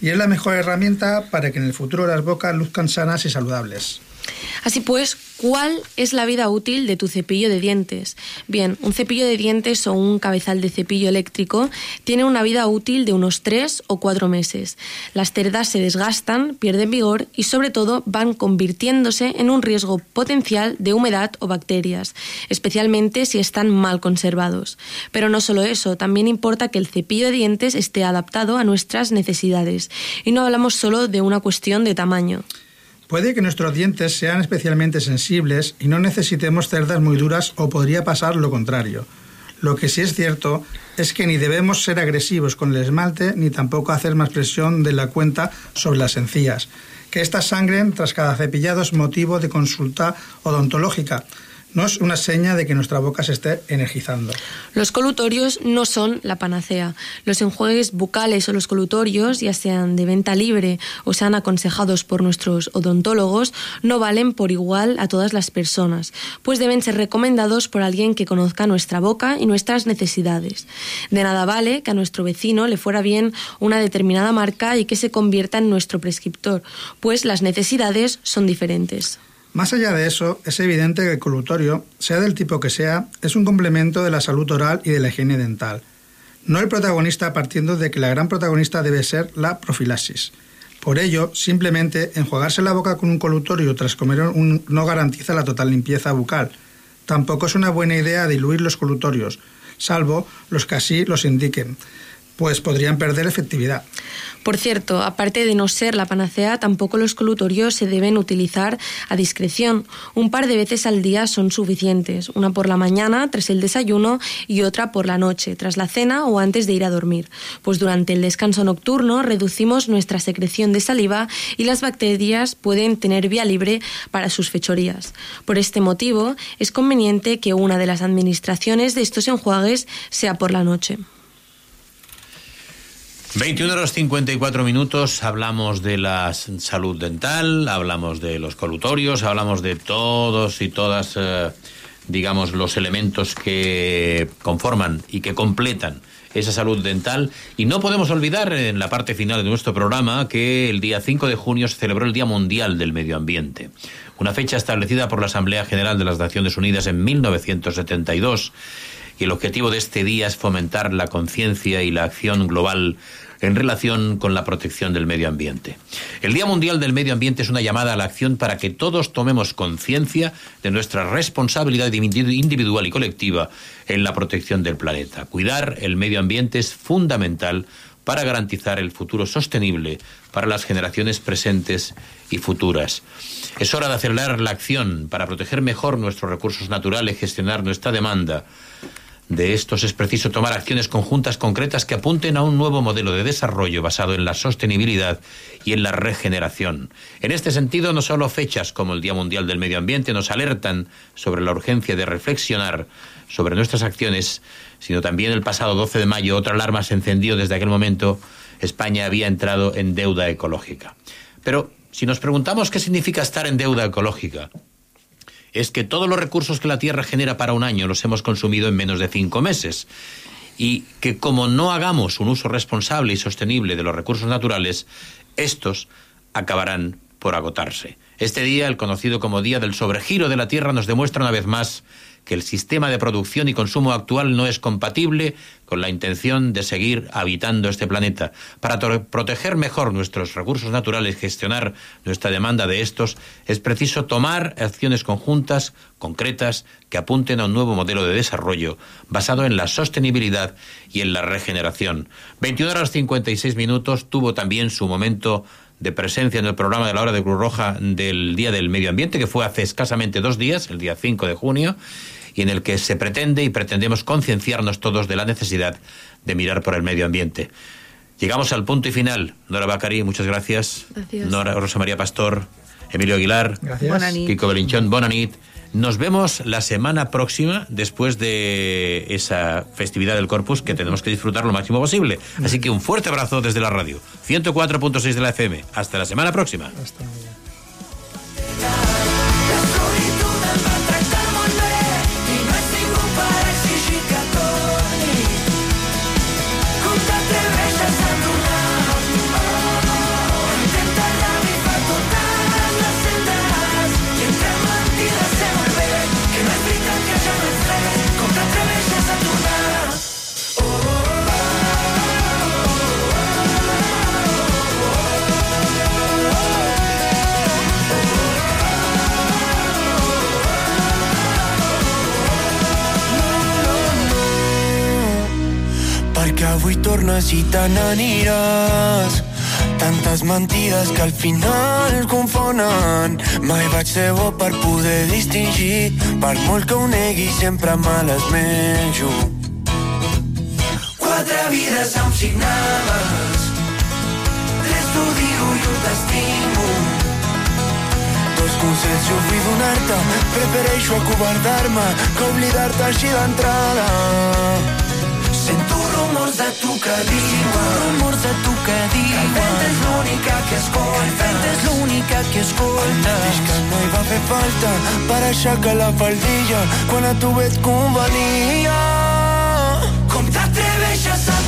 y es la mejor herramienta para que en el futuro las bocas luzcan sanas y saludables.
Así pues, ¿cuál es la vida útil de tu cepillo de dientes? Bien, un cepillo de dientes o un cabezal de cepillo eléctrico tiene una vida útil de unos 3 o 4 meses. Las cerdas se desgastan, pierden vigor y sobre todo van convirtiéndose en un riesgo potencial de humedad o bacterias, especialmente si están mal conservados. Pero no solo eso, también importa que el cepillo de dientes esté adaptado a nuestras necesidades. Y no hablamos solo de una cuestión de tamaño.
Puede que nuestros dientes sean especialmente sensibles y no necesitemos cerdas muy duras o podría pasar lo contrario. Lo que sí es cierto es que ni debemos ser agresivos con el esmalte ni tampoco hacer más presión de la cuenta sobre las encías. Que estas sangren tras cada cepillado es motivo de consulta odontológica, no es una seña de que nuestra boca se esté energizando.
Los colutorios no son la panacea. Los enjuagues bucales o los colutorios, ya sean de venta libre o sean aconsejados por nuestros odontólogos, no valen por igual a todas las personas, pues deben ser recomendados por alguien que conozca nuestra boca y nuestras necesidades. De nada vale que a nuestro vecino le fuera bien una determinada marca y que se convierta en nuestro prescriptor, pues las necesidades son diferentes.
Más allá de eso, es evidente que el colutorio, sea del tipo que sea, es un complemento de la salud oral y de la higiene dental. No el protagonista partiendo de que la gran protagonista debe ser la profilaxis. Por ello, simplemente enjuagarse la boca con un colutorio tras comer un- no garantiza la total limpieza bucal. Tampoco es una buena idea diluir los colutorios, salvo los que así los indiquen, pues podrían perder efectividad.
Por cierto, aparte de no ser la panacea, tampoco los colutorios se deben utilizar a discreción. Un par de veces al día son suficientes, una por la mañana tras el desayuno y otra por la noche, tras la cena o antes de ir a dormir. Pues durante el descanso nocturno reducimos nuestra secreción de saliva y las bacterias pueden tener vía libre para sus fechorías. Por este motivo, es conveniente que una de las administraciones de estos enjuagues sea por la noche.
21 horas 54 minutos, hablamos de la salud dental, hablamos de los colutorios, hablamos de todos y todas, eh, digamos, los elementos que conforman y que completan esa salud dental. Y no podemos olvidar en la parte final de nuestro programa que el día 5 de junio se celebró el Día Mundial del Medio Ambiente, una fecha establecida por la Asamblea General de las Naciones Unidas en 1972 y el objetivo de este día es fomentar la conciencia y la acción global en relación con la protección del medio ambiente. El Día Mundial del Medio Ambiente es una llamada a la acción para que todos tomemos conciencia de nuestra responsabilidad individu- individual y colectiva en la protección del planeta. Cuidar el medio ambiente es fundamental para garantizar el futuro sostenible para las generaciones presentes y futuras. Es hora de acelerar la acción para proteger mejor nuestros recursos naturales, gestionar nuestra demanda. De estos es preciso tomar acciones conjuntas concretas que apunten a un nuevo modelo de desarrollo basado en la sostenibilidad y en la regeneración. En este sentido, no solo fechas como el Día Mundial del Medio Ambiente nos alertan sobre la urgencia de reflexionar sobre nuestras acciones, sino también el pasado 12 de mayo otra alarma se encendió desde aquel momento. España había entrado en deuda ecológica. Pero si nos preguntamos qué significa estar en deuda ecológica, es que todos los recursos que la Tierra genera para un año los hemos consumido en menos de cinco meses. Y que como no hagamos un uso responsable y sostenible de los recursos naturales, estos acabarán por agotarse. Este día, el conocido como Día del Sobregiro de la Tierra, nos demuestra una vez más que el sistema de producción y consumo actual no es compatible con la intención de seguir habitando este planeta. Para proteger mejor nuestros recursos naturales, gestionar nuestra demanda de estos, es preciso tomar acciones conjuntas, concretas, que apunten a un nuevo modelo de desarrollo basado en la sostenibilidad y en la regeneración. 21 horas 56 minutos tuvo también su momento de presencia en el programa de la hora de Cruz Roja del Día del Medio Ambiente, que fue hace escasamente dos días, el día 5 de junio, y en el que se pretende y pretendemos concienciarnos todos de la necesidad de mirar por el medio ambiente. Llegamos al punto y final. Nora Bacari, muchas gracias.
Gracias.
Nora Rosa María Pastor, Emilio Aguilar,
Gracias.
Kiko Belinchón, Bonanit. Nos vemos la semana próxima después de esa festividad del Corpus que tenemos que disfrutar lo máximo posible. Así que un fuerte abrazo desde la radio. 104.6 de la FM. Hasta la semana próxima.
I
tornes i te n'aniràs. Tantes mentides que al final confonen. Mai vaig ser bo per poder distingir. Per molt que ho negui, sempre me les menjo. Quatre vides em signaves. Tres t'odio i un t'estimo. Dos consells jo vull donar-te. Prefereixo acobardar-me que oblidar-te així d'entrada. Sento rumors de tu que diuen rumors de tu que diuen que el vent és l'única que escolta el vent és l'única que escolta mateix que no hi va fer falta per aixecar la faldilla quan a tu et convenia. Com t'atreveixes a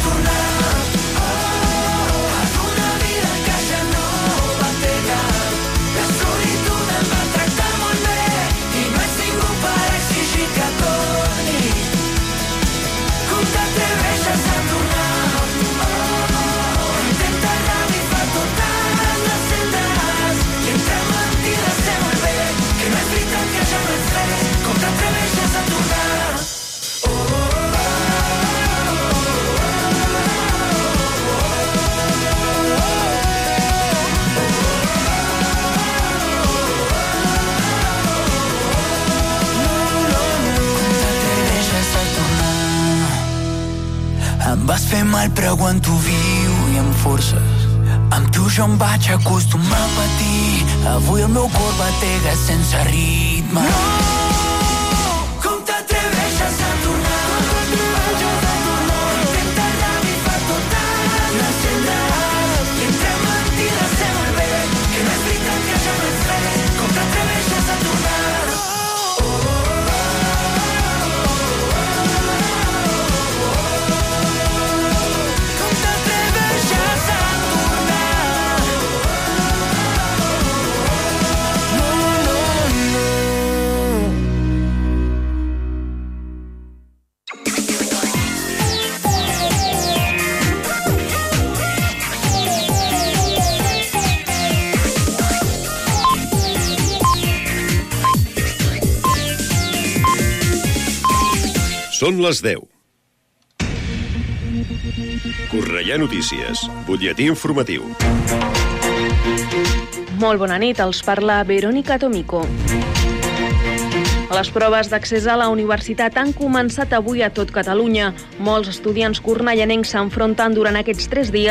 jo em vaig acostumar a patir. Avui el meu cor batega sense ritme. No!
Són les 10. Correia Notícies, butlletí informatiu.
Molt bona nit, els parla Verónica Tomico. Les proves d'accés a la universitat han començat avui a tot Catalunya. Molts estudiants cornellanencs s'enfronten durant aquests tres dies